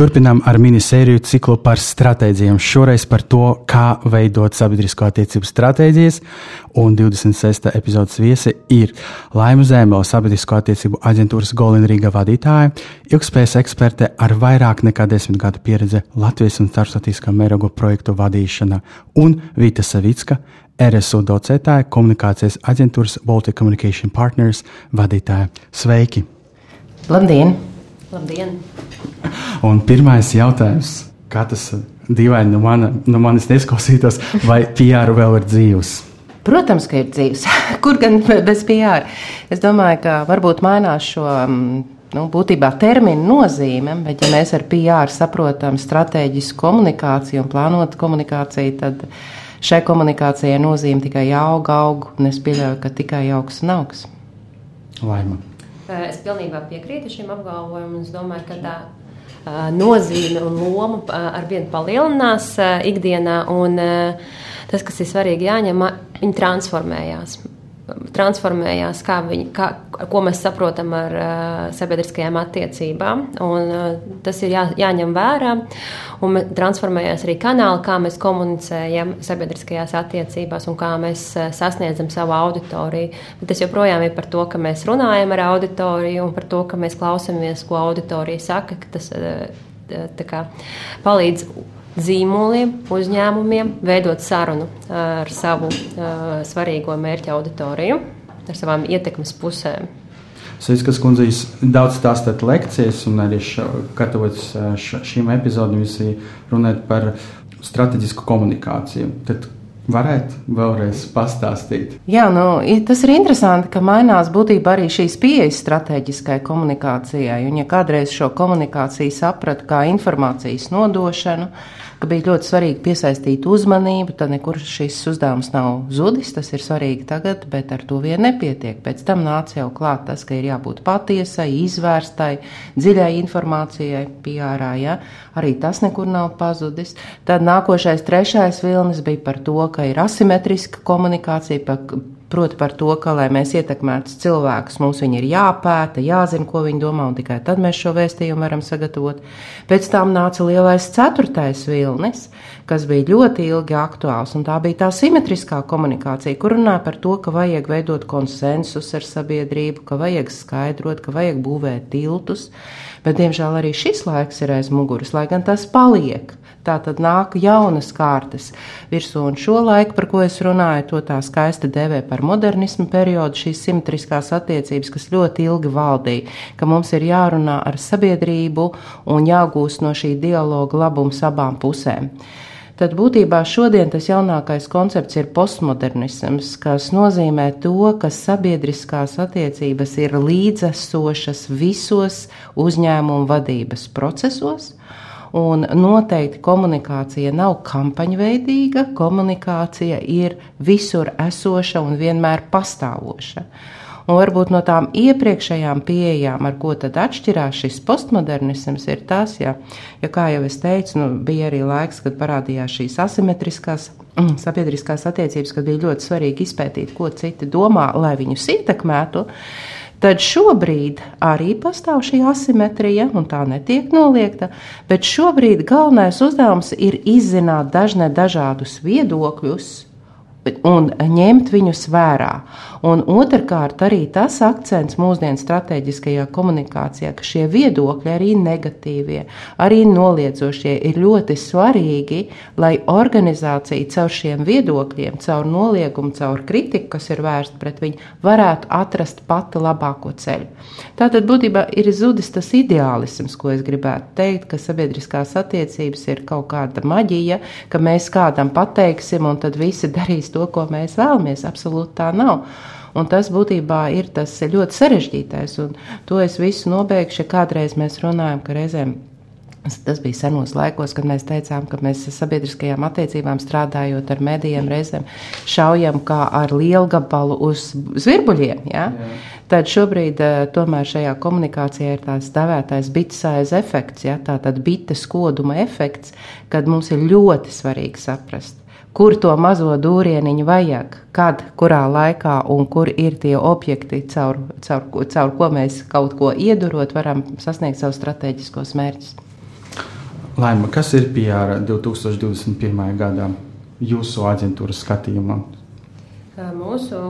Turpinām ar minisēriju ciklu par stratēģiem. Šoreiz par to, kā veidot sabiedrisko attiecību stratēģijas. Un 26. epizodes viesi ir Laima Zēmela, sabiedrisko attiecību aģentūras Golina Rīga vadītāja, ilgspējas eksperte ar vairāk nekā desmit gadu pieredzi Latvijas un starptautiskā mēroga projektu vadīšanā, un Vita Savicka, RSU docētāja, komunikācijas aģentūras Baltic Communication Partners vadītāja. Sveiki! Labdien! Labdien! Un pirmais jautājums, kā tas dīvaini no, mana, no manis neizklausītos, vai PR vēl ir dzīves? Protams, ka ir dzīves. Kur gan bez PR? Es domāju, ka varbūt mainās šo mm, nu, būtībā terminu nozīme, bet ja mēs ar PR saprotam strateģisku komunikāciju un plānotu komunikāciju, tad šai komunikācijai nozīme tikai aug, aug, un es pieļauju, ka tikai augs un augs. Laima. Es pilnībā piekrītu šim apgalvojumam. Es domāju, ka tā nozīme un loma ar vienu palielinās ikdienā. Un tas, kas ir svarīgi, jāņem, viņi transformējās transformējās, kā viņi, kā, ko mēs saprotam ar uh, sabiedriskajām attiecībām. Un, uh, tas ir jā, jāņem vērā. Un transformējās arī kanāli, kā mēs komunicējam sabiedriskajās attiecībās un kā mēs uh, sasniedzam savu auditoriju. Bet tas joprojām ir par to, ka mēs runājam ar auditoriju un par to, ka mēs klausāmies, ko auditorija saka. Tas uh, kā, palīdz zīmoliem, uzņēmumiem, veidot sarunu ar savu uh, svarīgo mērķa auditoriju, ar savām ietekmes pusēm. Sēžas kundze, jūs daudz stāstāt lekcijas, un arī gatavoties šīm epizodēm, jūs runājat par strateģisku komunikāciju. Tad Varētu vēlreiz pastāstīt. Jā, nu, tas ir interesanti, ka mainās būtībā arī šīs pieejas strateģiskai komunikācijai. Un, ja kādreiz šo komunikāciju saprata kā informācijas nodošanu, ka bija ļoti svarīgi piesaistīt uzmanību, tad nekur šis uzdevums nav zudis. Tas ir svarīgi tagad, bet ar to vien nepietiek. Pēc tam nāca jau klāt tas, ka ir jābūt patiesai, izvērstai, dziļai informācijai, piārā. Ja? Arī tas nekur nav pazudis. Tad nākošais, trešais vilnis bija par to, ka ir asimetriska komunikācija. Pa, Proti par to, ka, lai mēs ietekmētu cilvēkus, mums viņi ir jāpēta, jāzina, ko viņi domā, un tikai tad mēs šo vēstījumu varam sagatavot. Pēc tam nāca lielais ceturtais vilnis, kas bija ļoti ilgi aktuāls, un tā bija tā simetriskā komunikācija, kur runāja par to, ka vajag veidot konsensus ar sabiedrību, ka vajag skaidrot, ka vajag būvēt tiltus, bet, diemžēl, arī šis laiks ir aiz muguras, lai gan tas paliek. Tā tad nāk jaunas kārtas virsū, un šo laiku, par ko es runāju, to tā skaisti dēvē par modernismu periodu, šīs simetriskās attiecības, kas ļoti ilgi valdīja, ka mums ir jārunā ar sabiedrību un jāgūst no šī dialoga labums abām pusēm. Tad būtībā šodien tas jaunākais koncepts ir postmodernisms, kas nozīmē to, ka sabiedriskās attiecības ir līdzesošas visos uzņēmumu vadības procesos Un noteikti komunikācija nav kampaņveidīga, komunikācija ir visur esoša un vienmēr pastāvoša. Un varbūt no tām iepriekšējām pieejām, ar ko tad atšķirās šis postmodernisms, ir tas, ja, ja kā jau es teicu, nu, bija arī laiks, kad parādījās šīs asimetriskās mm, sabiedriskās attiecības, kad bija ļoti svarīgi izpētīt, ko citi domā, lai viņus ietekmētu tad šobrīd arī pastāv šī asimetrija, un tā netiek noliegta. Bet šobrīd galvenais uzdevums ir izzināt dažne dažādus viedokļus un ņemt viņus vērā. Un otrkārt, arī tas akcents mūsdienu strateģiskajā komunikācijā, ka šie viedokļi, arī negatīvie, arī noliedzošie, ir ļoti svarīgi, lai organizācija caur šiem viedokļiem, caur noliegumu, caur kritiku, kas ir vērsta pret viņu, varētu atrast pati labāko ceļu. Tātad būtībā ir zudis tas ideālisms, ko es gribētu teikt, ka sabiedriskās attiecības ir kaut kāda maģija, ka mēs kādam pateiksim, un tad visi darīs to, ko mēs vēlamies. Absolūti tā nav. Un tas būtībā ir tas ļoti sarežģītais, un to es visu nobeigšu, kādreiz mēs runājam, ka reizēm Tas bija senos laikos, kad mēs teicām, ka mēs sabiedriskajām attiecībām strādājot ar medijiem, reizēm šaujam kā ar lielu gabalu uz zvirbuļiem. Ja? Jā. Tad šobrīd uh, tomēr šajā komunikācijā ir tāds devētais bites efekts, ja? tātad bites koduma efekts, kad mums ir ļoti svarīgi saprast, kur to mazo dūrieniņu vajag, kad, kurā laikā un kur ir tie objekti, caur, caur, caur ko mēs kaut ko iedurot, varam sasniegt savus strateģiskos mērķus. Laima, kas ir PR 2021. gadā jūsu aģentūras skatījumā? Mūsu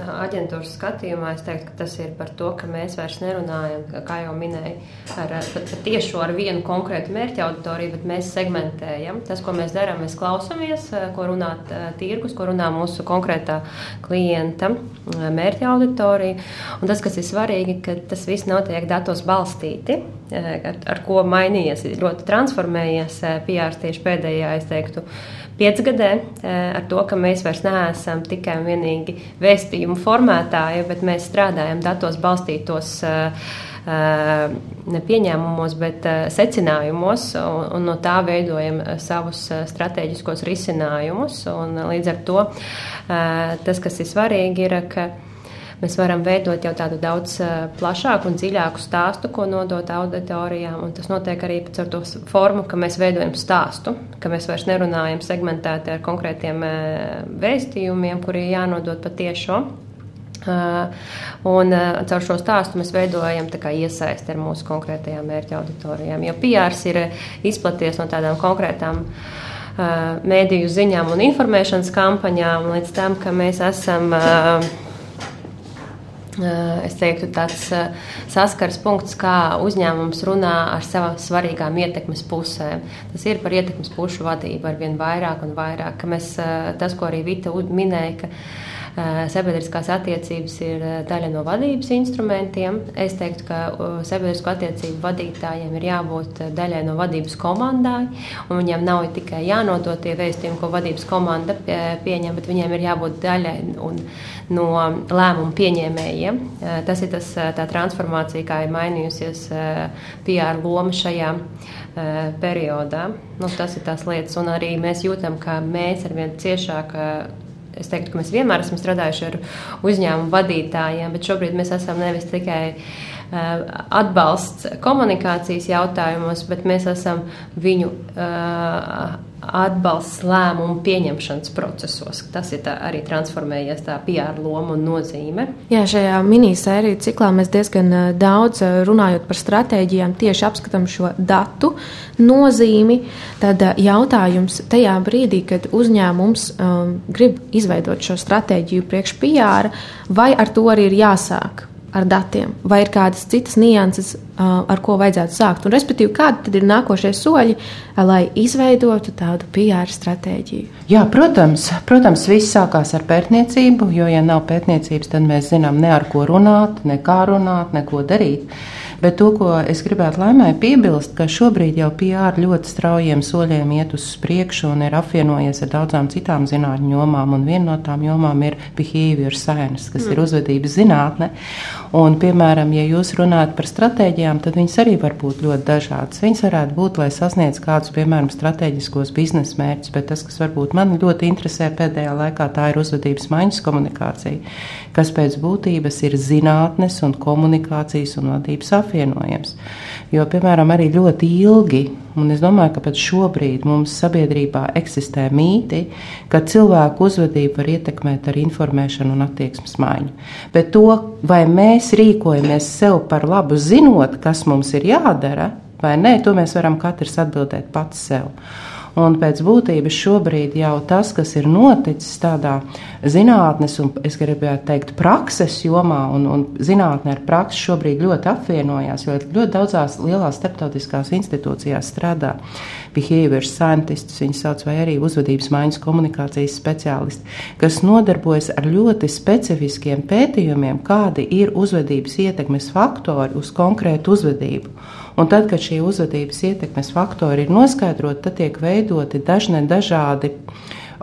aģentūras skatījumā es teiktu, ka tas ir par to, ka mēs vairs nerunājam, kā jau minēju, ar, par tiešo ar vienu konkrētu mērķa auditoriju, bet mēs segmentējam. Tas, ko mēs darām, mēs klausāmies, ko runā tirgus, ko runā mūsu konkrētā klienta mērķa auditorija. Un tas, kas ir svarīgi, ka tas viss notiek datos balstīti, ar, ar ko mainījies, ļoti transformējies PR tieši pēdējā, es teiktu, piecgadē ar to, ka mēs vairs neesam tikai un vienīgi vēstījumu formētāji, bet mēs strādājam datos balstītos ne pieņēmumos, bet secinājumos, un, un no tā veidojam savus strateģiskos risinājumus. Līdz ar to tas, kas ir svarīgi, ir, ka mēs varam veidot jau tādu daudz plašāku un dziļāku stāstu, ko nodot auditorijām. Tas notiek arī ar to formu, ka mēs veidojam stāstu, ka mēs vairs nerunājam segmentēti ar konkrētiem vēstījumiem, kuri jānodod patiešo. Uh, un caur šo stāstu mēs veidojam iesaisti ar mūsu konkrētajām mērķa auditorijām. Jo PR ir izplaties no tādām konkrētām mēdīju ziņām un informēšanas kampaņām līdz tam, ka mēs esam uh, Eh, es teiktu, tāds eh, saskars punkts, kā uzņēmums runā ar savām svarīgām ietekmes pusēm. Tas ir par ietekmes pušu vadību ar vien vairāk un vairāk. Mēs, eh, tas, ko arī Vita minēja, ka Eh, sabiedriskās attiecības ir eh, daļa no vadības instrumentiem. Es teiktu, ka eh, sabiedrisko attiecību vadītājiem ir jābūt daļai no vadības komandai, un viņiem nav tikai jānodot tie vēstījumi, ko vadības komanda pieņem, bet viņiem ir jābūt daļai no lēmumu pieņēmējiem. Tas ir tas, tā transformācija, kā ir mainījusies PR loma šajā periodā. Nu, tas ir tās lietas, un arī mēs jūtam, ka mēs arvien ciešāk Es teiktu, ka mēs vienmēr esam strādājuši ar uzņēmumu vadītājiem, bet šobrīd mēs esam nevis tikai uh, atbalsts komunikācijas jautājumos, bet mēs esam viņu uh, atbalsts lēmumu pieņemšanas procesos. Tas ir tā, arī transformējies tā PR loma un nozīme. Jā, šajā minisēriju ciklā mēs diezgan daudz runājot par stratēģijām, tieši apskatām šo datu nozīmi. Tad jautājums tajā brīdī, kad uzņēmums um, grib izveidot šo stratēģiju priekš PR, vai ar to arī ir jāsāk? Ar datiem, vai ir kādas citas nianses, ar ko vajadzētu sākt. Un, respektīvi, kādi tad ir nākošie soļi, lai izveidotu tādu PR stratēģiju? Jā, protams, protams, viss sākās ar pētniecību, jo, ja nav pētniecības, tad mēs zinām ne ar ko runāt, ne kā runāt, ne ko darīt. Bet to, ko es gribētu laimai piebilst, ka šobrīd jau PR ļoti straujiem soļiem iet uz priekšu un ir apvienojies ar daudzām citām zinātņu jomām. Un viena no tām jomām ir behavior science, kas mm. ir uzvedības zinātne. Un, piemēram, ja jūs runājat par stratēģijām, tad viņas arī var būt ļoti dažādas. Viņas varētu būt, lai sasniegtu kādus, piemēram, strateģiskos biznesa mērķus, bet tas, kas varbūt man ļoti interesē pēdējā laikā, tā ir uzvedības maiņas komunikācija, kas pēc būtības ir zinātnes un komunikācijas un vadības apvienojums apvienojams. Jo, piemēram, arī ļoti ilgi, un es domāju, ka pat šobrīd mums sabiedrībā eksistē mīti, ka cilvēku uzvedību var ietekmēt ar informēšanu un attieksmes maiņu. Bet to, vai mēs rīkojamies sev par labu, zinot, kas mums ir jādara, vai nē, to mēs varam katrs atbildēt pats sev. Un pēc būtības šobrīd jau tas, kas ir noticis tādā zinātnes un, es gribētu teikt, prakses jomā, un, un zinātnē ar praksi šobrīd ļoti apvienojās, jo ļoti daudzās lielās starptautiskās institūcijās strādā behavior scientists, viņi sauc, vai arī uzvedības maiņas komunikācijas speciālisti, kas nodarbojas ar ļoti specifiskiem pētījumiem, kādi ir uzvedības ietekmes faktori uz konkrētu uzvedību. Un tad, kad šie uzvedības ietekmes faktori ir noskaidroti, tad tiek veidoti dažne dažādi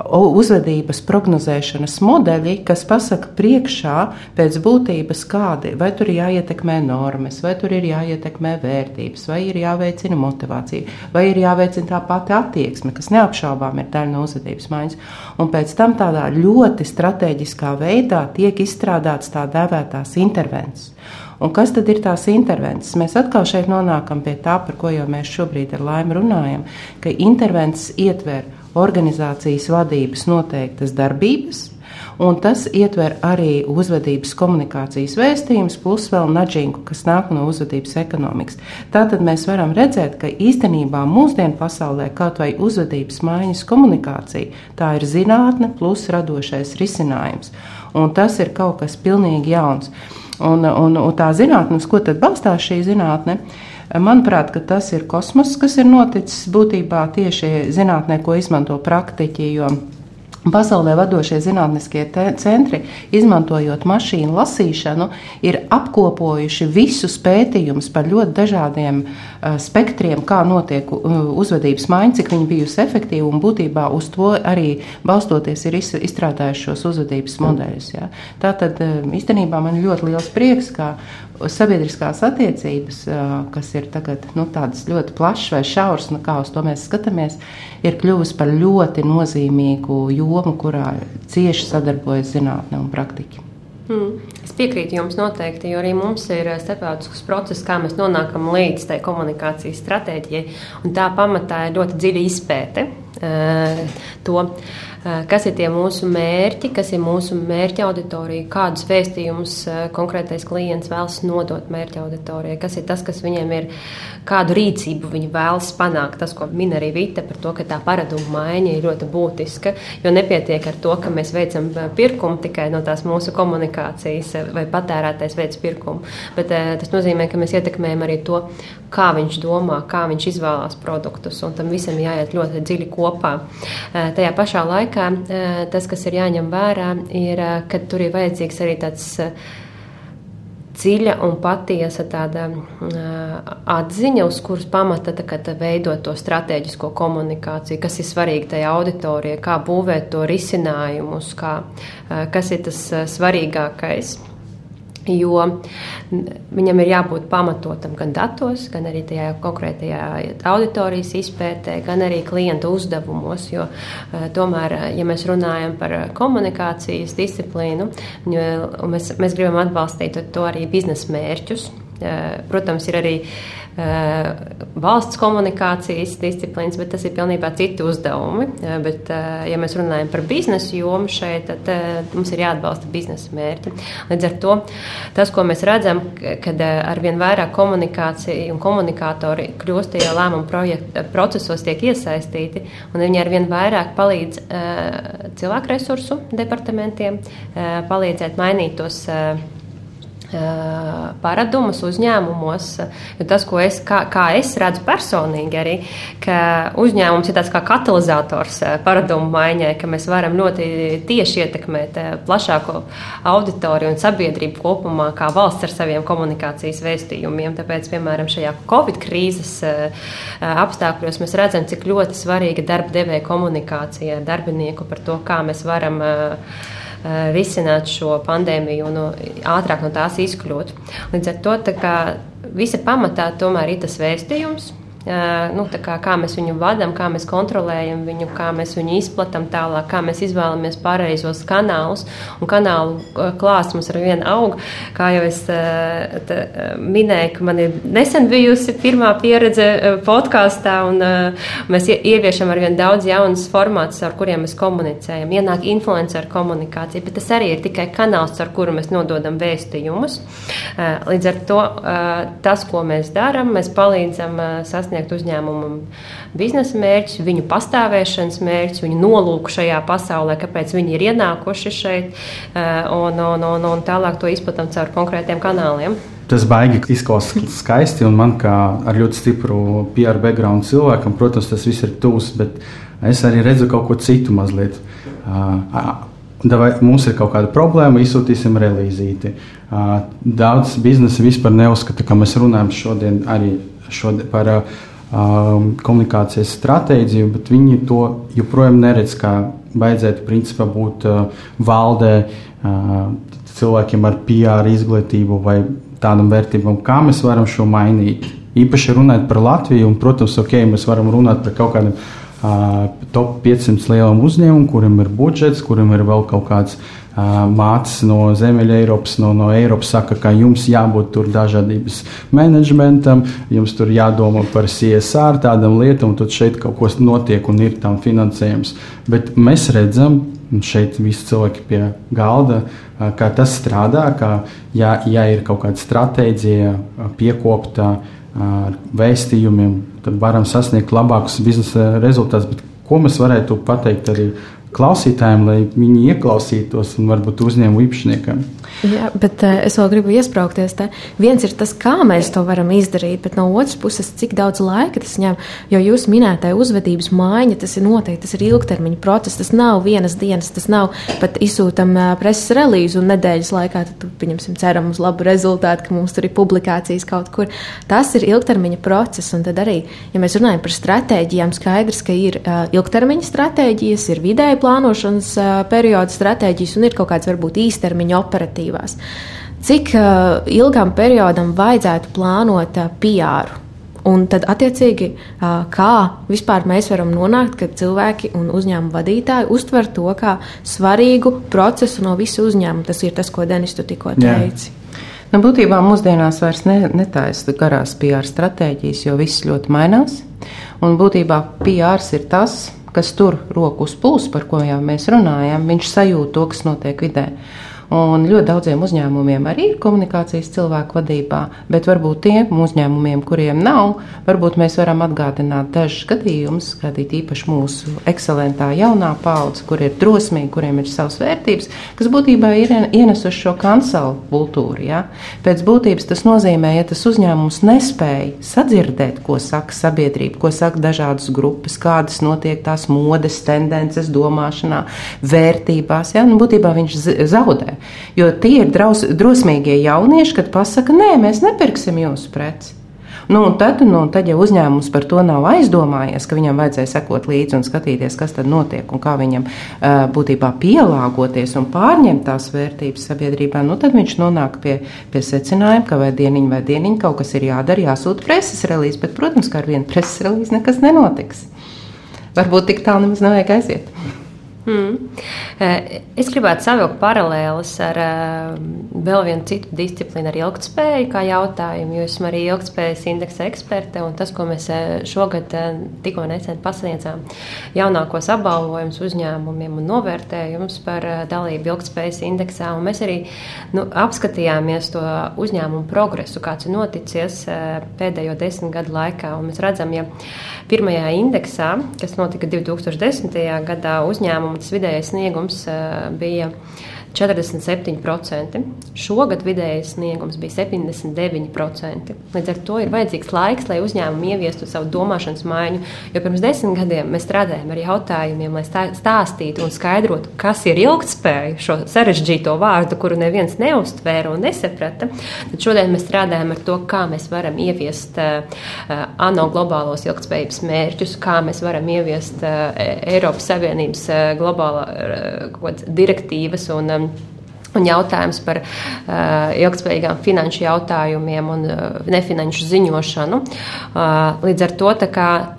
uzvedības prognozēšanas modeļi, kas pasaka priekšā pēc būtības kādi, vai tur ir jāietekmē normas, vai tur ir jāietekmē vērtības, vai ir jāveicina motivācija, vai ir jāveicina tā pati attieksme, kas neapšaubām ir daļa no uzvedības maiņas. Un pēc tam tādā ļoti strateģiskā veidā tiek izstrādāts tā dēvētās intervences. Un kas tad ir tās intervences? Mēs atkal šeit nonākam pie tā, par ko jau mēs šobrīd ar laimi runājam, ka intervences ietver organizācijas vadības noteiktas darbības, un tas ietver arī uzvedības komunikācijas vēstījumus, plus vēl nudžingu, kas nāk no uzvedības ekonomikas. Tātad mēs varam redzēt, ka īstenībā mūsdienu pasaulē kaut vai uzvedības maiņas komunikācija, tā ir zinātne plus radošais risinājums, un tas ir kaut kas pilnīgi jauns. Un, un, un tā zinātne, uz ko tad balstās šī zinātne? Manuprāt, tas ir kosmos, kas ir noticis būtībā tieši zinātnē, ko izmanto praktiķi. Pasaulē vadošie zinātniskie centri, izmantojot mašīnu lasīšanu, ir apkopojuši visus pētījumus par ļoti dažādiem uh, spektriem, kā notiek uh, uzvedības maiņa, cik viņi bijusi efektīva un būtībā uz to arī balstoties ir izstrādājuši šos uzvedības modeļus. Ja. Tā tad uh, īstenībā man ir ļoti liels prieks, ka sabiedriskās attiecības, kas ir tagad nu, tādas ļoti plašas vai šauras, nu, kā uz to mēs skatāmies, ir kļuvusi par ļoti nozīmīgu jomu, kurā cieši sadarbojas zinātne un praktiķi. Hmm. Es piekrītu jums noteikti, jo arī mums ir starptautisks process, kā mēs nonākam līdz tai komunikācijas stratēģijai. Tā pamatā ir ļoti dziļa izpēte. Uh, to, kas ir tie mūsu mērķi, kas ir mūsu mērķa auditorija, kādus vēstījumus eh, konkrētais klients vēlas nodot mērķa auditorijai, kas ir tas, kas viņiem ir, kādu rīcību viņi vēlas panākt. Tas, ko min arī Vita par to, ka tā paraduma maiņa ir ļoti būtiska, jo nepietiek ar to, ka mēs veicam eh, pirkumu tikai no tās mūsu komunikācijas vai patērētais veids pirkumu, bet tas nozīmē, ka mēs ietekmējam arī to, kā viņš domā, kā viņš izvēlās produktus, un tam visam jāiet ļoti dziļi kopā. Tajā pašā laikā laikā tas, kas ir jāņem vērā, ir, ka tur ir vajadzīgs arī tāds dziļa un patiesa tāda atziņa, uz kuras pamata tā, veidot to strateģisko komunikāciju, kas ir svarīgi tajā auditorijai, kā būvēt to risinājumus, kā, kas ir tas svarīgākais jo viņam ir jābūt pamatotam gan datos, gan arī tajā konkrētajā auditorijas izpētē, gan arī klienta uzdevumos. Jo eh, tomēr, eh, ja mēs runājam par komunikācijas disciplīnu, mēs, mēs gribam atbalstīt to arī biznesa mērķus. Protams, ir arī valsts komunikācijas disciplīnas, bet tas ir pilnībā citi uzdevumi. Bet, ja mēs runājam par biznesa jomu šeit, tad mums ir jāatbalsta biznesa mērķi. Līdz ar to tas, ko mēs redzam, kad arvien vairāk komunikācija un komunikātori kļūst tajā lēmumu procesos, tiek iesaistīti, un viņi arvien vairāk palīdz cilvēku resursu departamentiem palīdzēt mainīt tos paradumus uzņēmumos. Tas, ko es, kā, kā es redzu personīgi, arī, uzņēmums ir tāds kā katalizators paradumu maiņai, ka mēs varam ļoti tieši ietekmēt plašāko auditoriju un sabiedrību kopumā, kā valsts ar saviem komunikācijas vēstījumiem. Tāpēc, piemēram, šajā Covid krīzes apstākļos mēs redzam, cik ļoti svarīga darba devēja komunikācija ar darbinieku par to, kā mēs varam uh, risināt šo pandēmiju un nu, ātrāk no tās izkļūt. Līdz ar to visa pamatā tomēr ir tas vēstījums nu, kā, kā mēs viņu vadām, kā mēs kontrolējam viņu, kā mēs viņu izplatām tālāk, kā mēs izvēlamies pareizos kanālus. Un kanālu klāsts mums ar vienu aug. Kā jau es tā, minēju, ka man ir nesen bijusi pirmā pieredze podkāstā, un mēs ieviešam ar vien daudz jaunas formātus, ar kuriem mēs komunicējam. Ienāk influenceru komunikācija, bet tas arī ir tikai kanāls, ar kuru mēs nododam vēstījumus. Līdz ar to tas, ko mēs darām, mēs palīdzam sasniegt sasniegt uzņēmumam biznesa mērķus, viņu pastāvēšanas mērķus, viņu nolūku šajā pasaulē, kāpēc viņi ir ienākuši šeit, eh, un, un, un, un tālāk to izplatām caur konkrētiem kanāliem. Tas baigi izklausās skaisti, un man kā ar ļoti stipru PR background cilvēkam, protams, tas viss ir tūs, bet es arī redzu kaut ko citu mazliet. Uh, Davai, mums ir kaut kāda problēma, izsūtīsim relīzīti. Daudz biznesa vispār neuzskata, ka mēs runājam šodien arī šodien par um, komunikācijas stratēģiju, bet viņi to joprojām neredz kā vajadzētu principā būt valdē cilvēkiem ar PR izglītību vai tādam vērtībam, kā mēs varam šo mainīt. Īpaši runājot par Latviju, un, protams, ok, mēs varam runāt par kaut kādiem uh, top 500 lieliem uzņēmumiem, kuriem ir budžets, kuriem ir vēl kaut kāds uh, mācis no Ziemeļa Eiropas, no, no Eiropas, saka, ka jums jābūt tur dažādības menedžmentam, jums tur jādomā par CSR, tādām lietām, un tad šeit kaut kas notiek un ir tam finansējums. Bet mēs redzam, šeit visi cilvēki pie galda, kā tas strādā, ka ja, ja ir kaut kāda stratēģija piekopta ar vēstījumiem, tad varam sasniegt labākus biznesa rezultātus. Ko mēs varētu pateikt arī klausītājiem, lai viņi ieklausītos un varbūt uzņēmumu īpašniekam? Jā, bet uh, es vēl gribu iesprāgties. Viens ir tas, kā mēs to varam izdarīt, bet no otras puses, cik daudz laika tas ņem. Jo jūs minētajā uzvedības maiņa, tas ir noteikti tas ir ilgtermiņa process. Tas nav vienas dienas, tas nav pat izsūtam uh, preses relīzu un nedēļas laikā. Tad, pieņemsim, ceram uz labu rezultātu, ka mums tur ir publikācijas kaut kur. Tas ir ilgtermiņa process. Un tad arī, ja mēs runājam par stratēģijām, skaidrs, ka ir uh, ilgtermiņa stratēģijas, ir vidēja plānošanas uh, perioda stratēģijas un ir kaut kāds varbūt īstermiņa operatīvs iniciatīvās. Cik uh, ilgam periodam vajadzētu plānot uh, PR? Un tad, attiecīgi, kā vispār mēs varam nonākt, ka cilvēki un uzņēmuma vadītāji uztver to kā svarīgu procesu no visu uzņēmuma. Tas ir tas, ko Denis tu tikko teici. Jā. Nu, būtībā mūsdienās vairs ne, netaisa garās PR stratēģijas, jo viss ļoti mainās. Un būtībā PR ir tas, kas tur roku uz pulsu, par ko jau mēs runājam. Viņš sajūt to, kas notiek vidē. Un ļoti daudziem uzņēmumiem arī ir komunikācijas cilvēku vadībā, bet varbūt tiem uzņēmumiem, kuriem nav, varbūt mēs varam atgādināt dažus gadījumus, skatīt īpaši mūsu ekscelentā jaunā paudze, kur ir drosmīgi, kuriem ir savas vērtības, kas būtībā ir ienesuši šo kancelu kultūru. Ja? Pēc būtības tas nozīmē, ja tas uzņēmums nespēja sadzirdēt, ko saka sabiedrība, ko saka dažādas grupas, kādas notiek tās modes tendences, domāšanā, vērtībās, ja? nu, būtībā viņš zaudē. Jo tie ir draus, drosmīgie jaunieši, kad pasaka, nē, mēs nepirksim jūsu preci. Nu, tad, nu, tad, ja uzņēmums par to nav aizdomājies, ka viņam vajadzēja sekot līdzi un skatīties, kas tad notiek un kā viņam uh, būtībā pielāgoties un pārņemt tās vērtības sabiedrībā, nu, tad viņš nonāk pie, pie secinājuma, ka vai dieniņa vai dieniņa kaut kas ir jādara, jāsūta preses relīze, bet, protams, ka ar vienu preses relīzi nekas nenotiks. Varbūt tik tālu nemaz nevajag aiziet. Mm. Es gribētu savilkt paralēlus ar vēl vienu citu disciplīnu, ar ilgspēju kā jautājumu, jo esmu arī ilgspējas indeksa eksperte. Tas, ko mēs šogad tikko nesen pasniedzām, jaunākos apbalvojumus uzņēmumiem un novērtējumus par dalību ilgspējas indeksā. Un mēs arī nu, apskatījāmies to uzņēmumu progresu, kāds ir noticis pēdējo desmit gadu laikā. Un mēs redzam, ja pirmajā indeksā, kas notika 2010. gadā, uzņēmumu tas vidējais sniegums eh, bija 47%. Šogad vidējais sniegums bija 79%. Līdz ar to ir vajadzīgs laiks, lai uzņēmumi ieviestu savu domāšanas maiņu. Jo pirms desmit gadiem mēs strādājām ar jautājumiem, lai stāstītu un skaidrotu, kas ir ilgspēja, šo sarežģīto vārdu, kuru neviens neustvēra un nesaprata. Tad šodien mēs strādājam ar to, kā mēs varam ieviest uh, ANO globālos ilgspējības mērķus, kā mēs varam ieviest uh, Eiropas Savienības uh, globālā uh, direktīvas un um, Un jautājums par uh, ilgspējīgām finanšu jautājumiem un uh, nefinanšu ziņošanu. Uh, līdz ar to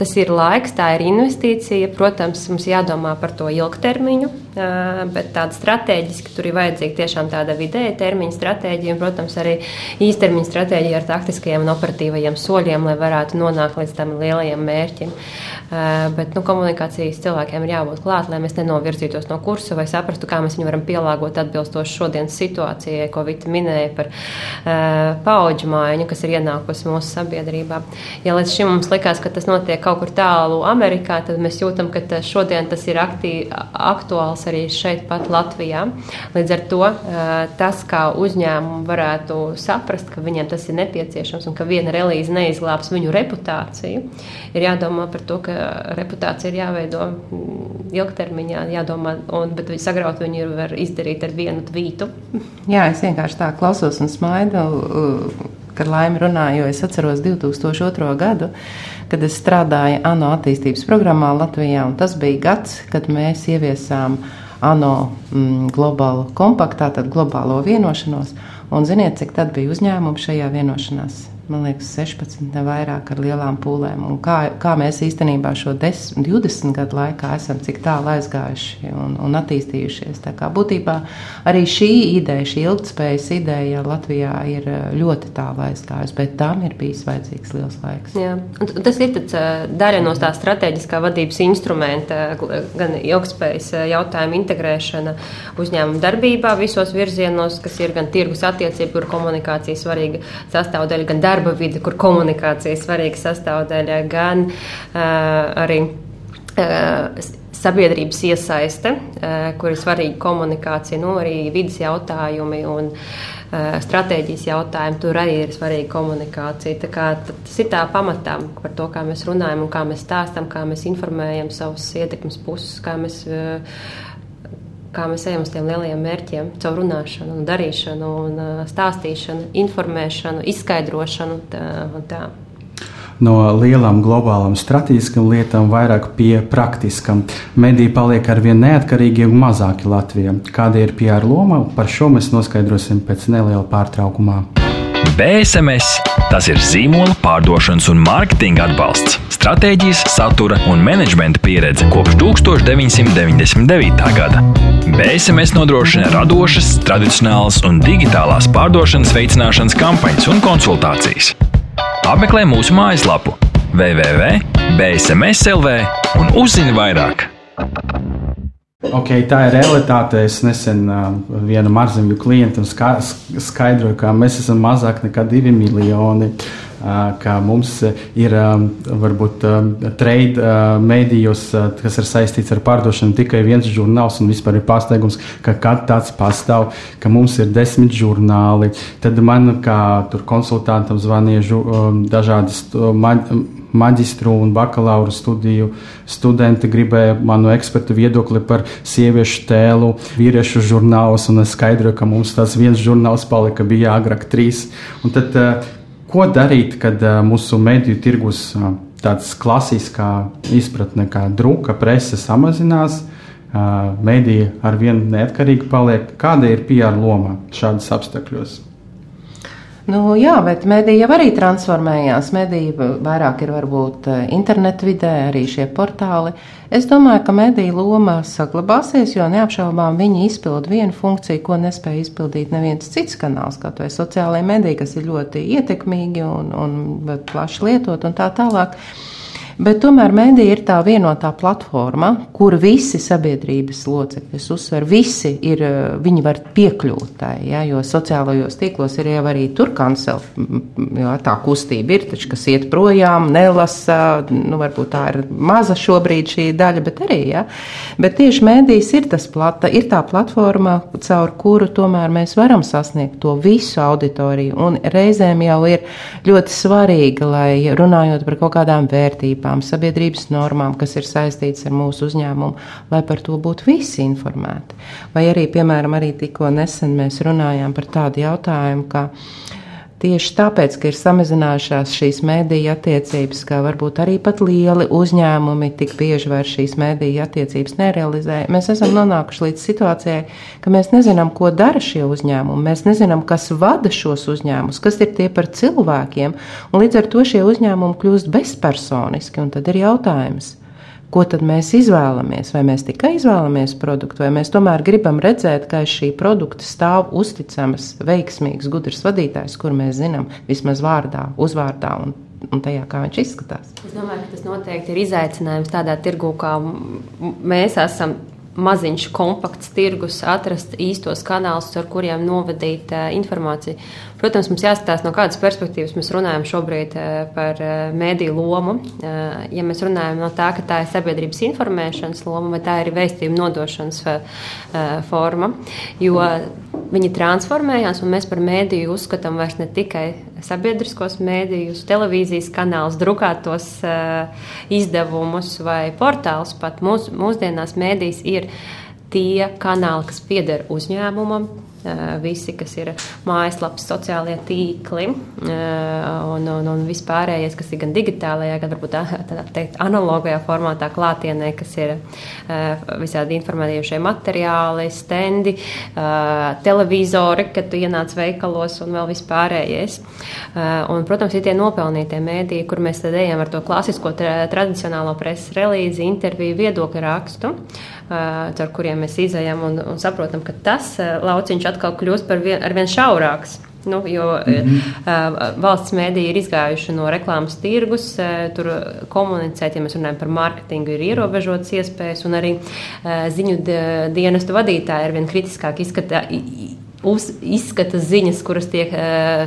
tas ir laiks, tā ir investīcija. Protams, mums jādomā par to ilgtermiņu, bet tāda strateģiski tur ir vajadzīga tiešām tāda vidēja termiņa stratēģija un, protams, arī īstermiņa stratēģija ar taktiskajiem un operatīvajiem soļiem, lai varētu nonākt līdz tam lielajiem mērķim. Bet nu, komunikācijas cilvēkiem ir jābūt klāt, lai mēs nenovirzītos no kursa vai saprastu, kā mēs viņu varam pielāgot atbilstoši šodienas situācijai, ko Vita minēja par paudžu maiņu, kas ir ienākusi mūsu sabiedrībā. Ja līdz šim mums likās, ka tas notiek kaut kur tālu Amerikā, tad mēs jūtam, ka šodien tas ir aktīvi, aktuāls arī šeit pat Latvijā. Līdz ar to uh, tas, kā uzņēmumi varētu saprast, ka viņiem tas ir nepieciešams un ka viena relīze neizglābs viņu reputāciju, ir jādomā par to, ka reputācija ir jāveido mm, ilgtermiņā, jādomā, un, bet sagraut viņu var izdarīt ar vienu tvītu. Jā, es vienkārši tā klausos un smaidu. Kad Laima runāja, jo es atceros 2002. gadu, kad es strādāju ANO attīstības programmā Latvijā, un tas bija gads, kad mēs ieviesām ANO mm, globālo kompaktu, tātad globālo vienošanos, un ziniet, cik tad bija uzņēmumi šajā vienošanās? Man liekas, 16, ne vairāk ar lielām pūlēm. Un kā, kā mēs īstenībā šo 10, 20 gadu laikā esam cik tālu aizgājuši un, un attīstījušies. Tā kā būtībā arī šī ideja, šī ilgspējas ideja Latvijā ir eh, ļoti tālu aizgājusi, bet tam ir bijis vajadzīgs liels laiks. Jā. Un tas ir tāds, eh, daļa no tā strateģiskā vadības instrumenta, gan ilgspējas eh, jautājumu integrēšana uzņēmuma darbībā visos virzienos, kas ir gan tirgus attiecība, kur komunikācija svarīga sastāvdaļa, gan darba darba vide, kur komunikācija ir svarīga sastāvdaļa, gan uh, arī uh, sabiedrības iesaiste, uh, kur ir svarīga komunikācija, nu, arī vidas jautājumi un stratēģijas jautājumi. Tur arī ir svarīga komunikācija. Tā kā, tas ir tā pamatā par to, kā mēs runājam un kā mēs stāstam, kā mēs informējam savus ietekmes puses, kā mēs. Uh, kā mēs ejam uz tiem lielajiem mērķiem, caur runāšanu, un darīšanu, un stāstīšanu, informēšanu, izskaidrošanu. Tā, tā. No lielām globālām strateģiskām lietām vairāk pie praktiskām. Mediji paliek ar vien neatkarīgi un mazāki Latvijā. Kāda ir PR loma? Par šo mēs noskaidrosim pēc neliela pārtraukumā. BSMS tas ir zīmola pārdošanas un mārketinga atbalsts, stratēģijas, satura un menedžmenta pieredze kopš 1999. gada. BSMS nodrošina radošas, tradicionālas un digitālās pārdošanas veicināšanas kampaņas un konsultācijas. Apmeklē mūsu mājaslapu www.bsms.lv un uzzini vairāk! Okay, tā ir realitāte. Es nesen uh, vienam ārzemju klientam ska skaidroju, ka mēs esam mazāk nekā divi miljoni. Uh, ka mums ir varbūt trade mēdījos, kas ir saistīts ar pārdošanu, tikai viens žurnāls, un vispār ir pārsteigums, ka tāds pastāv, ka mums ir desmit žurnāli. Tad man, kā konsultantam, zvanīja dažādas. Maģistru un bakalaura studiju studenti gribēja manu ekspertu viedokli par sieviešu tēlu, vīriešu žurnālus, un es skaidroju, ka mums tas viens žurnāls palika, bija agrāk trīs. Un tad, ko darīt, kad mūsu mediju tirgus tāds klasiskā izpratne kā druka prese samazinās? Mēdīja ar vienu neatkarīgi paliek. Kāda ir PR loma šādos apstākļos? Nu, jā, bet mediji jau arī transformējās. Mediji vairāk ir varbūt eh, internetu vidē, arī šie portāli. Es domāju, ka mediju loma saglabāsies, jo neapšaubām viņi izpild vienu funkciju, ko nespēja izpildīt neviens cits kanāls, to ir sociālajie mediji, kas ir ļoti ietekmīgi un, un plaši lietot un tā tālāk. Bet tomēr mēdīja ir tā vienotā platforma, kur visi sabiedrības locekļi, es uzsveru, visi ir, eh, viņi var piekļūt tai, ja, jo sociālajos tīklos ir jau arī tur kancel, jo tā kustība ir, taču, kas iet projām, nelasa, nu, varbūt tā ir maza šobrīd šī daļa, bet arī, ja. Bet tieši mēdījis ir tas plata, ir tā platforma, caur kuru tomēr mēs varam sasniegt to visu auditoriju, un reizēm jau ir ļoti svarīgi, lai runājot par kaut kādām vērtībām, noteiktām sabiedrības normām, kas ir saistītas ar mūsu uzņēmumu, lai par to būtu visi informēti. Vai arī, piemēram, arī tikko nesen mēs runājām par tādu jautājumu, ka Tieši tāpēc, ka ir samazinājušās šīs mēdīja attiecības, ka varbūt arī pat lieli uzņēmumi tik bieži vairs šīs mēdīja attiecības nerealizē, mēs esam nonākuši līdz situācijai, ka mēs nezinām, ko dara šie uzņēmumi. Mēs nezinām, kas vada šos uzņēmumus, kas ir tie par cilvēkiem, un līdz ar to šie uzņēmumi kļūst bezpersoniski. Un tad ir jautājums, Ko tad mēs izvēlamies? Vai mēs tikai izvēlamies produktu, vai mēs tomēr gribam redzēt, ka aiz šī produkta stāv uzticams, veiksmīgs, gudrs vadītājs, kur mēs zinām vismaz vārdā, uzvārdā un, un tajā, kā viņš izskatās? Es domāju, ka tas noteikti ir izaicinājums tādā tirgu, kā mēs esam maziņš, kompakts tirgus, atrast īstos kanālus, ar kuriem novadīt uh, informāciju. Protams, mums jāskatās no kādas perspektīvas mēs runājam šobrīd uh, par uh, mēdīju lomu. Uh, ja mēs runājam no tā, ka tā ir sabiedrības informēšanas loma vai tā ir vēstījuma nodošanas uh, forma, jo viņi transformējās un mēs par mēdīju uzskatām vairs ne tikai sabiedriskos mēdījus, televīzijas kanālus, drukātos uh, izdevumus vai portālus. Pat mūs, mūsdienās mēdījis ir tie kanāli, kas pieder uzņēmumam, visi, kas ir mājaslapas, sociālie tīkli un, un, un vispārējais, kas ir gan digitālajā, gan varbūt tādā teikt analogajā formātā klātienē, kas ir visādi informējošie materiāli, stendi, televizori, kad tu ienāc veikalos un vēl vispārējais. Un, protams, ir tie nopelnītie mēdīji, kur mēs tad ejam ar to klasisko tra tradicionālo preses relīzi, interviju, viedokļu rakstu caur kuriem mēs izējām un, un saprotam, ka tas lauciņš atkal kļūst par vien, ar vien šaurāks. Nu, jo mm -hmm. uh, valsts mēdīji ir izgājuši no reklāmas tirgus, uh, tur komunicēt, ja mēs runājam par mārketingu, ir ierobežotas iespējas, un arī uh, ziņu dienestu vadītāji ar vien kritiskāk izskata, uz, izskata ziņas, kuras tiek uh,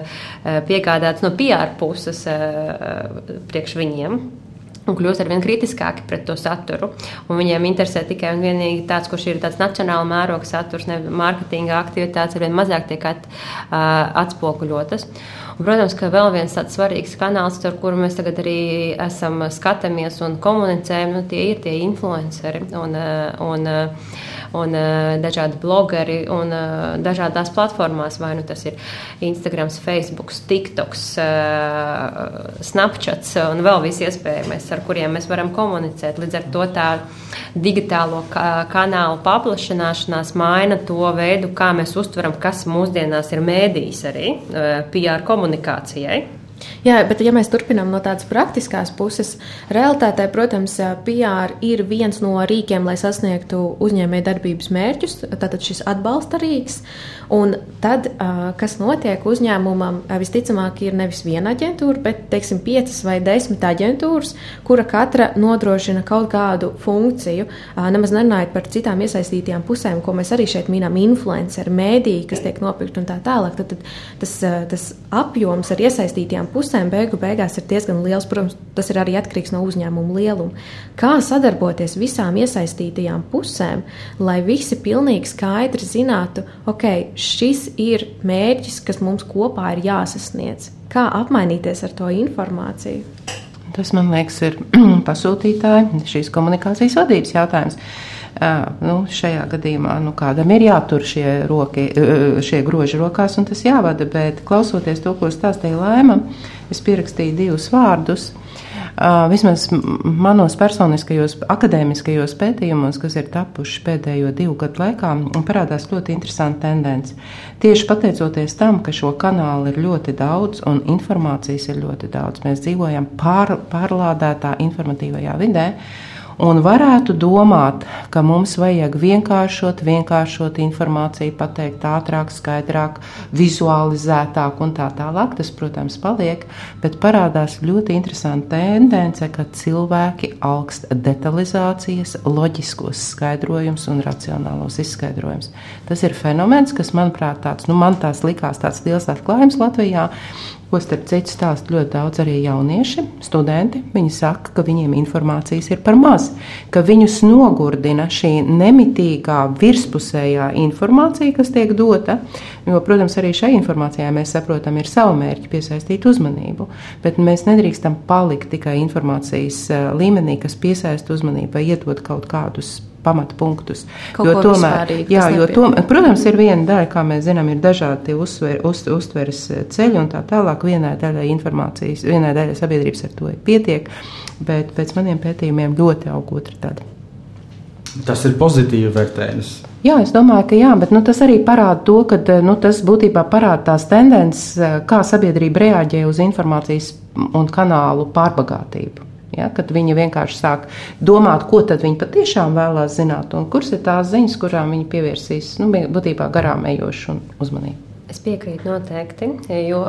piegādātas no PR puses uh, priekš viņiem un kļūst ar vien kritiskāki pret to saturu. Un viņiem interesē tikai un vienīgi tāds, kurš ir tāds nacionāla mēroga saturs, ne mārketinga aktivitātes, ar vien mazāk tiek at, uh, atspoguļotas. Un, protams, ka vēl viens tāds svarīgs kanāls, ar kuru mēs tagad arī esam skatāmies un komunicējam, nu, tie ir tie influenceri. Un, un, un uh, dažādi blogeri un dažādās platformās, vai nu tas ir Instagram, Facebook, TikTok, uh, Snapchat un vēl viss iespējamais, ar kuriem mēs varam komunicēt. Līdz ar to tā digitālo ka kanālu paplašināšanās maina to veidu, kā mēs uztveram, kas mūsdienās ir mēdījis arī PR komunikācijai. Jā, bet ja mēs turpinām no tādas praktiskās puses, realitātē, protams, PR ir viens no rīkiem, lai sasniegtu uzņēmēju darbības mērķus, tātad šis atbalsta rīks. Un tad, kas notiek uzņēmumam, visticamāk, ir nevis viena aģentūra, bet, teiksim, piecas vai desmit aģentūras, kura katra nodrošina kaut kādu funkciju. Nemaz nerunājot par citām iesaistītajām pusēm, ko mēs arī šeit minam, influenceri, mēdīji, kas tiek nopirkt un tā tālāk. Tad, tad tas, tas apjoms ar iesaistītajām pusēm beigu beigās ir diezgan liels. Protams, tas ir arī atkarīgs no uzņēmuma lieluma. Kā sadarboties visām iesaistītajām pusēm, lai visi pilnīgi skaidri zinātu, ok, šis ir mērķis, kas mums kopā ir jāsasniedz. Kā apmainīties ar to informāciju? Tas, man liekas, ir pasūtītāji šīs komunikācijas vadības jautājums. Uh, nu, šajā gadījumā nu, kādam ir jātur šie, roki, šie groži rokās, un tas jāvada. Bet klausoties to, ko stāstīja Laima, es pierakstīju divus vārdus Vismaz manos personiskajos akadēmiskajos pētījumos, kas ir tapuši pēdējo divu gadu laikā, parādās ļoti interesanta tendence. Tieši pateicoties tam, ka šo kanālu ir ļoti daudz un informācijas ir ļoti daudz, mēs dzīvojam pār, pārlādētā informatīvajā vidē. Un varētu domāt, ka mums vajag vienkāršot, vienkāršot informāciju, pateikt ātrāk, skaidrāk, vizualizētāk un tā tālāk. Tas, protams, paliek, bet parādās ļoti interesanta tendence, ka cilvēki augst detalizācijas, loģiskos skaidrojumus un racionālos izskaidrojumus. Tas ir fenomens, kas, manuprāt, tāds, nu, man tās likās tāds liels atklājums Latvijā, ko starp citu stāsta ļoti daudz arī jaunieši, studenti. Viņi saka, ka viņiem informācijas ir par maz, ka viņus nogurdina šī nemitīgā virspusējā informācija, kas tiek dota. Jo, protams, arī šai informācijai mēs saprotam, ir savu mērķi piesaistīt uzmanību, bet mēs nedrīkstam palikt tikai informācijas eh, līmenī, kas piesaista uzmanību vai iedod kaut kādus pamatpunktus. Kaut jo tomēr, jā, jo tomēr, protams, ir viena daļa, kā mēs zinām, ir dažādi uzsver, uz, uztveres ceļi un tā tālāk. Vienai daļai informācijas, vienai daļai sabiedrības ar to pietiek, bet pēc maniem pētījumiem ļoti aug otra daļa. Tas ir pozitīvi vērtējums. Jā, es domāju, ka jā, bet nu, tas arī parāda to, ka nu, tas būtībā parāda tās tendences, kā sabiedrība reaģē uz informācijas un kanālu pārbagātību. Ja, kad viņi vienkārši sāk domāt, ko tad viņi patiešām vēlās zināt, un kuras ir tās ziņas, kurām viņi pievērsīs nu, būtībā garām ejošu uzmanību. Es piekrītu noteikti, jo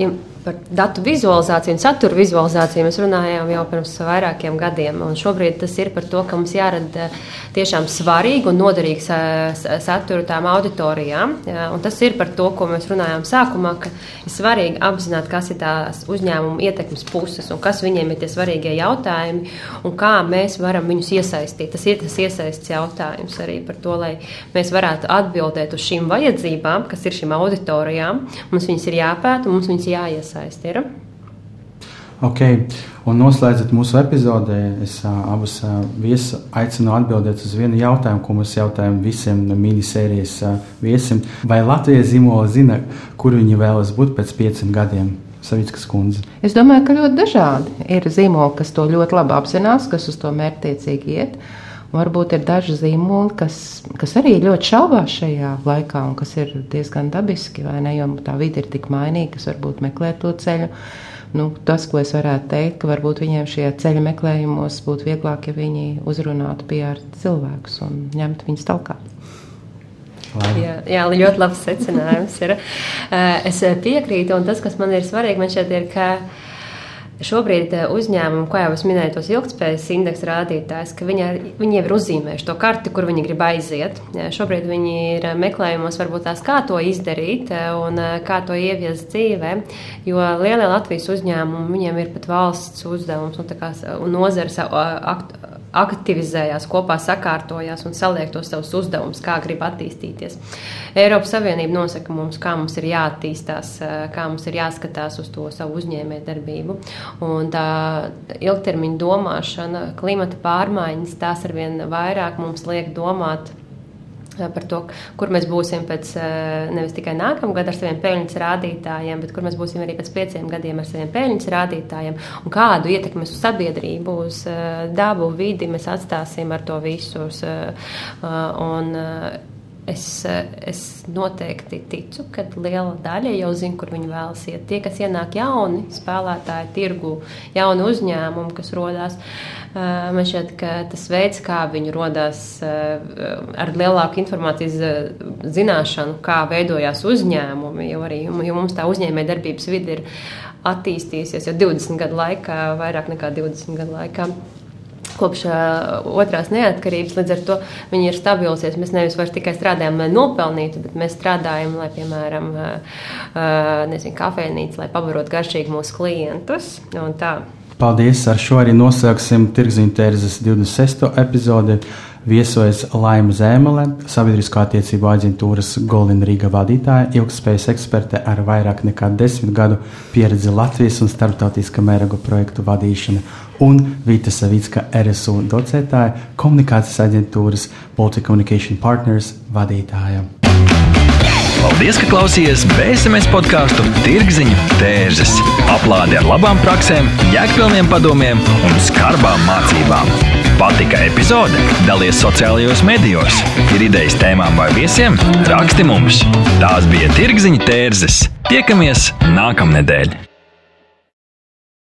ja par datu vizualizāciju un satura vizualizāciju mēs runājām jau pirms vairākiem gadiem. Šobrīd tas ir par to, ka mums jārada tiešām svarīgu un noderīgu saturu tām auditorijām. Un tas ir par to, ko mēs runājām sākumā, ka ir svarīgi apzināt, kas ir tās uzņēmuma ietekmes puses un kas viņiem ir tie svarīgie jautājumi un kā mēs varam viņus iesaistīt. Tas ir tas iesaists jautājums arī par to, lai mēs varētu atbildēt uz šīm vajadzībām, kas ir šīm auditorijām. Mums viņas ir jāpēta mums viņas jāiesaist. Ir. Okay. Un noslēdzot mūsu epizodē, es uh, abus uh, viesus aicinu atbildēt uz vienu jautājumu, ko mēs jautājam visiem minisērijas uh, viesiem. Vai Latvijas zīmola zina, kur viņi vēlas būt pēc pieciem gadiem? Savickas kundze. Es domāju, ka ļoti dažādi. Ir zīmoli, kas to ļoti labi apzinās, kas uz to mērķtiecīgi iet. Varbūt ir daži zīmoli, kas, kas arī ļoti šaubās šajā laikā, un kas ir diezgan dabiski, vai ne? Jo tā vide ir tik mainīga, kas varbūt meklē to ceļu. Nu, tas, ko es varētu teikt, ka varbūt viņiem šie ceļa meklējumos būtu vieglāk, ja viņi uzrunātu PR cilvēkus un ņemtu viņus talkā. Jā, jā, ļoti labs secinājums. Ir. Eh, es piekrītu, un tas, kas man ir svarīgi, man šķiet, ir, ka Šobrīd eh, uzņēmumi, kā jau es minēju, tos ilgspējas indeksa rādītājs, ka viņi, viņi jau ir uzzīmējuši to karti, kur viņi grib aiziet. Šobrīd viņi ir meklējumos, varbūt tās, kā to izdarīt eh, un eh, kā to ieviest dzīvē. Jo lielie Latvijas uzņēmumi, viņiem ir pat valsts uzdevums un, kā, un nozares aktivizējās, kopā sakārtojās un saliek tos savus uzdevumus, kā grib attīstīties. Eiropas Savienība nosaka mums, kā mums ir jāattīstās, kā mums ir jāskatās uz to savu uzņēmējdarbību. Un tā ilgtermiņa domāšana, klimata pārmaiņas, tās arvien vairāk mums liek domāt par to, kur mēs būsim pēc nevis tikai nākamā gada ar saviem peļņas rādītājiem, bet kur mēs būsim arī pēc pieciem gadiem ar saviem peļņas rādītājiem un kādu ietekmi uz sabiedrību, uz dabu, vidi mēs atstāsim ar to visus. Un, Es, es noteikti ticu, ka liela daļa jau zina, kur viņi vēlas iet. Tie, kas ienāk jauni spēlētāji, tirgu, jauni uzņēmumi, kas radās, man šķiet, ka tas veids, kā viņi radās ar lielāku informācijas zināšanu, kā veidojās uzņēmumi, jo arī jo mums tā uzņēmējdarbības vide ir attīstījusies jau 20 gadu laikā, vairāk nekā 20 gadu laikā kopš uh, otrās neatkarības. Līdz ar to viņi ir stabilisies. Mēs nevis tikai strādājam, lai nopelnītu, bet mēs strādājam, lai, piemēram, uh, nezinu, kafejnīca, lai pabarotu garšīgi mūsu klientus. Paldies! Ar šo arī noslēgsim Tirziņa Tērzes 26. epizodi viesojas Laima Zēmele, sabiedrisko attiecību aģentūras Golden Riga vadītāja, ilgspējas eksperte ar vairāk nekā desmit gadu pieredzi Latvijas un starptautiskā mēroga projektu vadīšana, un Vita Savicka, RSU docētāja, komunikācijas aģentūras Baltic Communication Partners vadītāja. Paldies, ka klausījāties BSMS podkāstu Tirziņu tērzes. Aplādi ar labām praktiskām, jēgpilniem padomiem un skarbām mācībām. Patika epizode? Dalies sociālajos medijos. Ir idejas tēmām vai viesiem? Raksti mums! Tās bija Tirziņu tērzes. Tiekamies nākamnedēļ!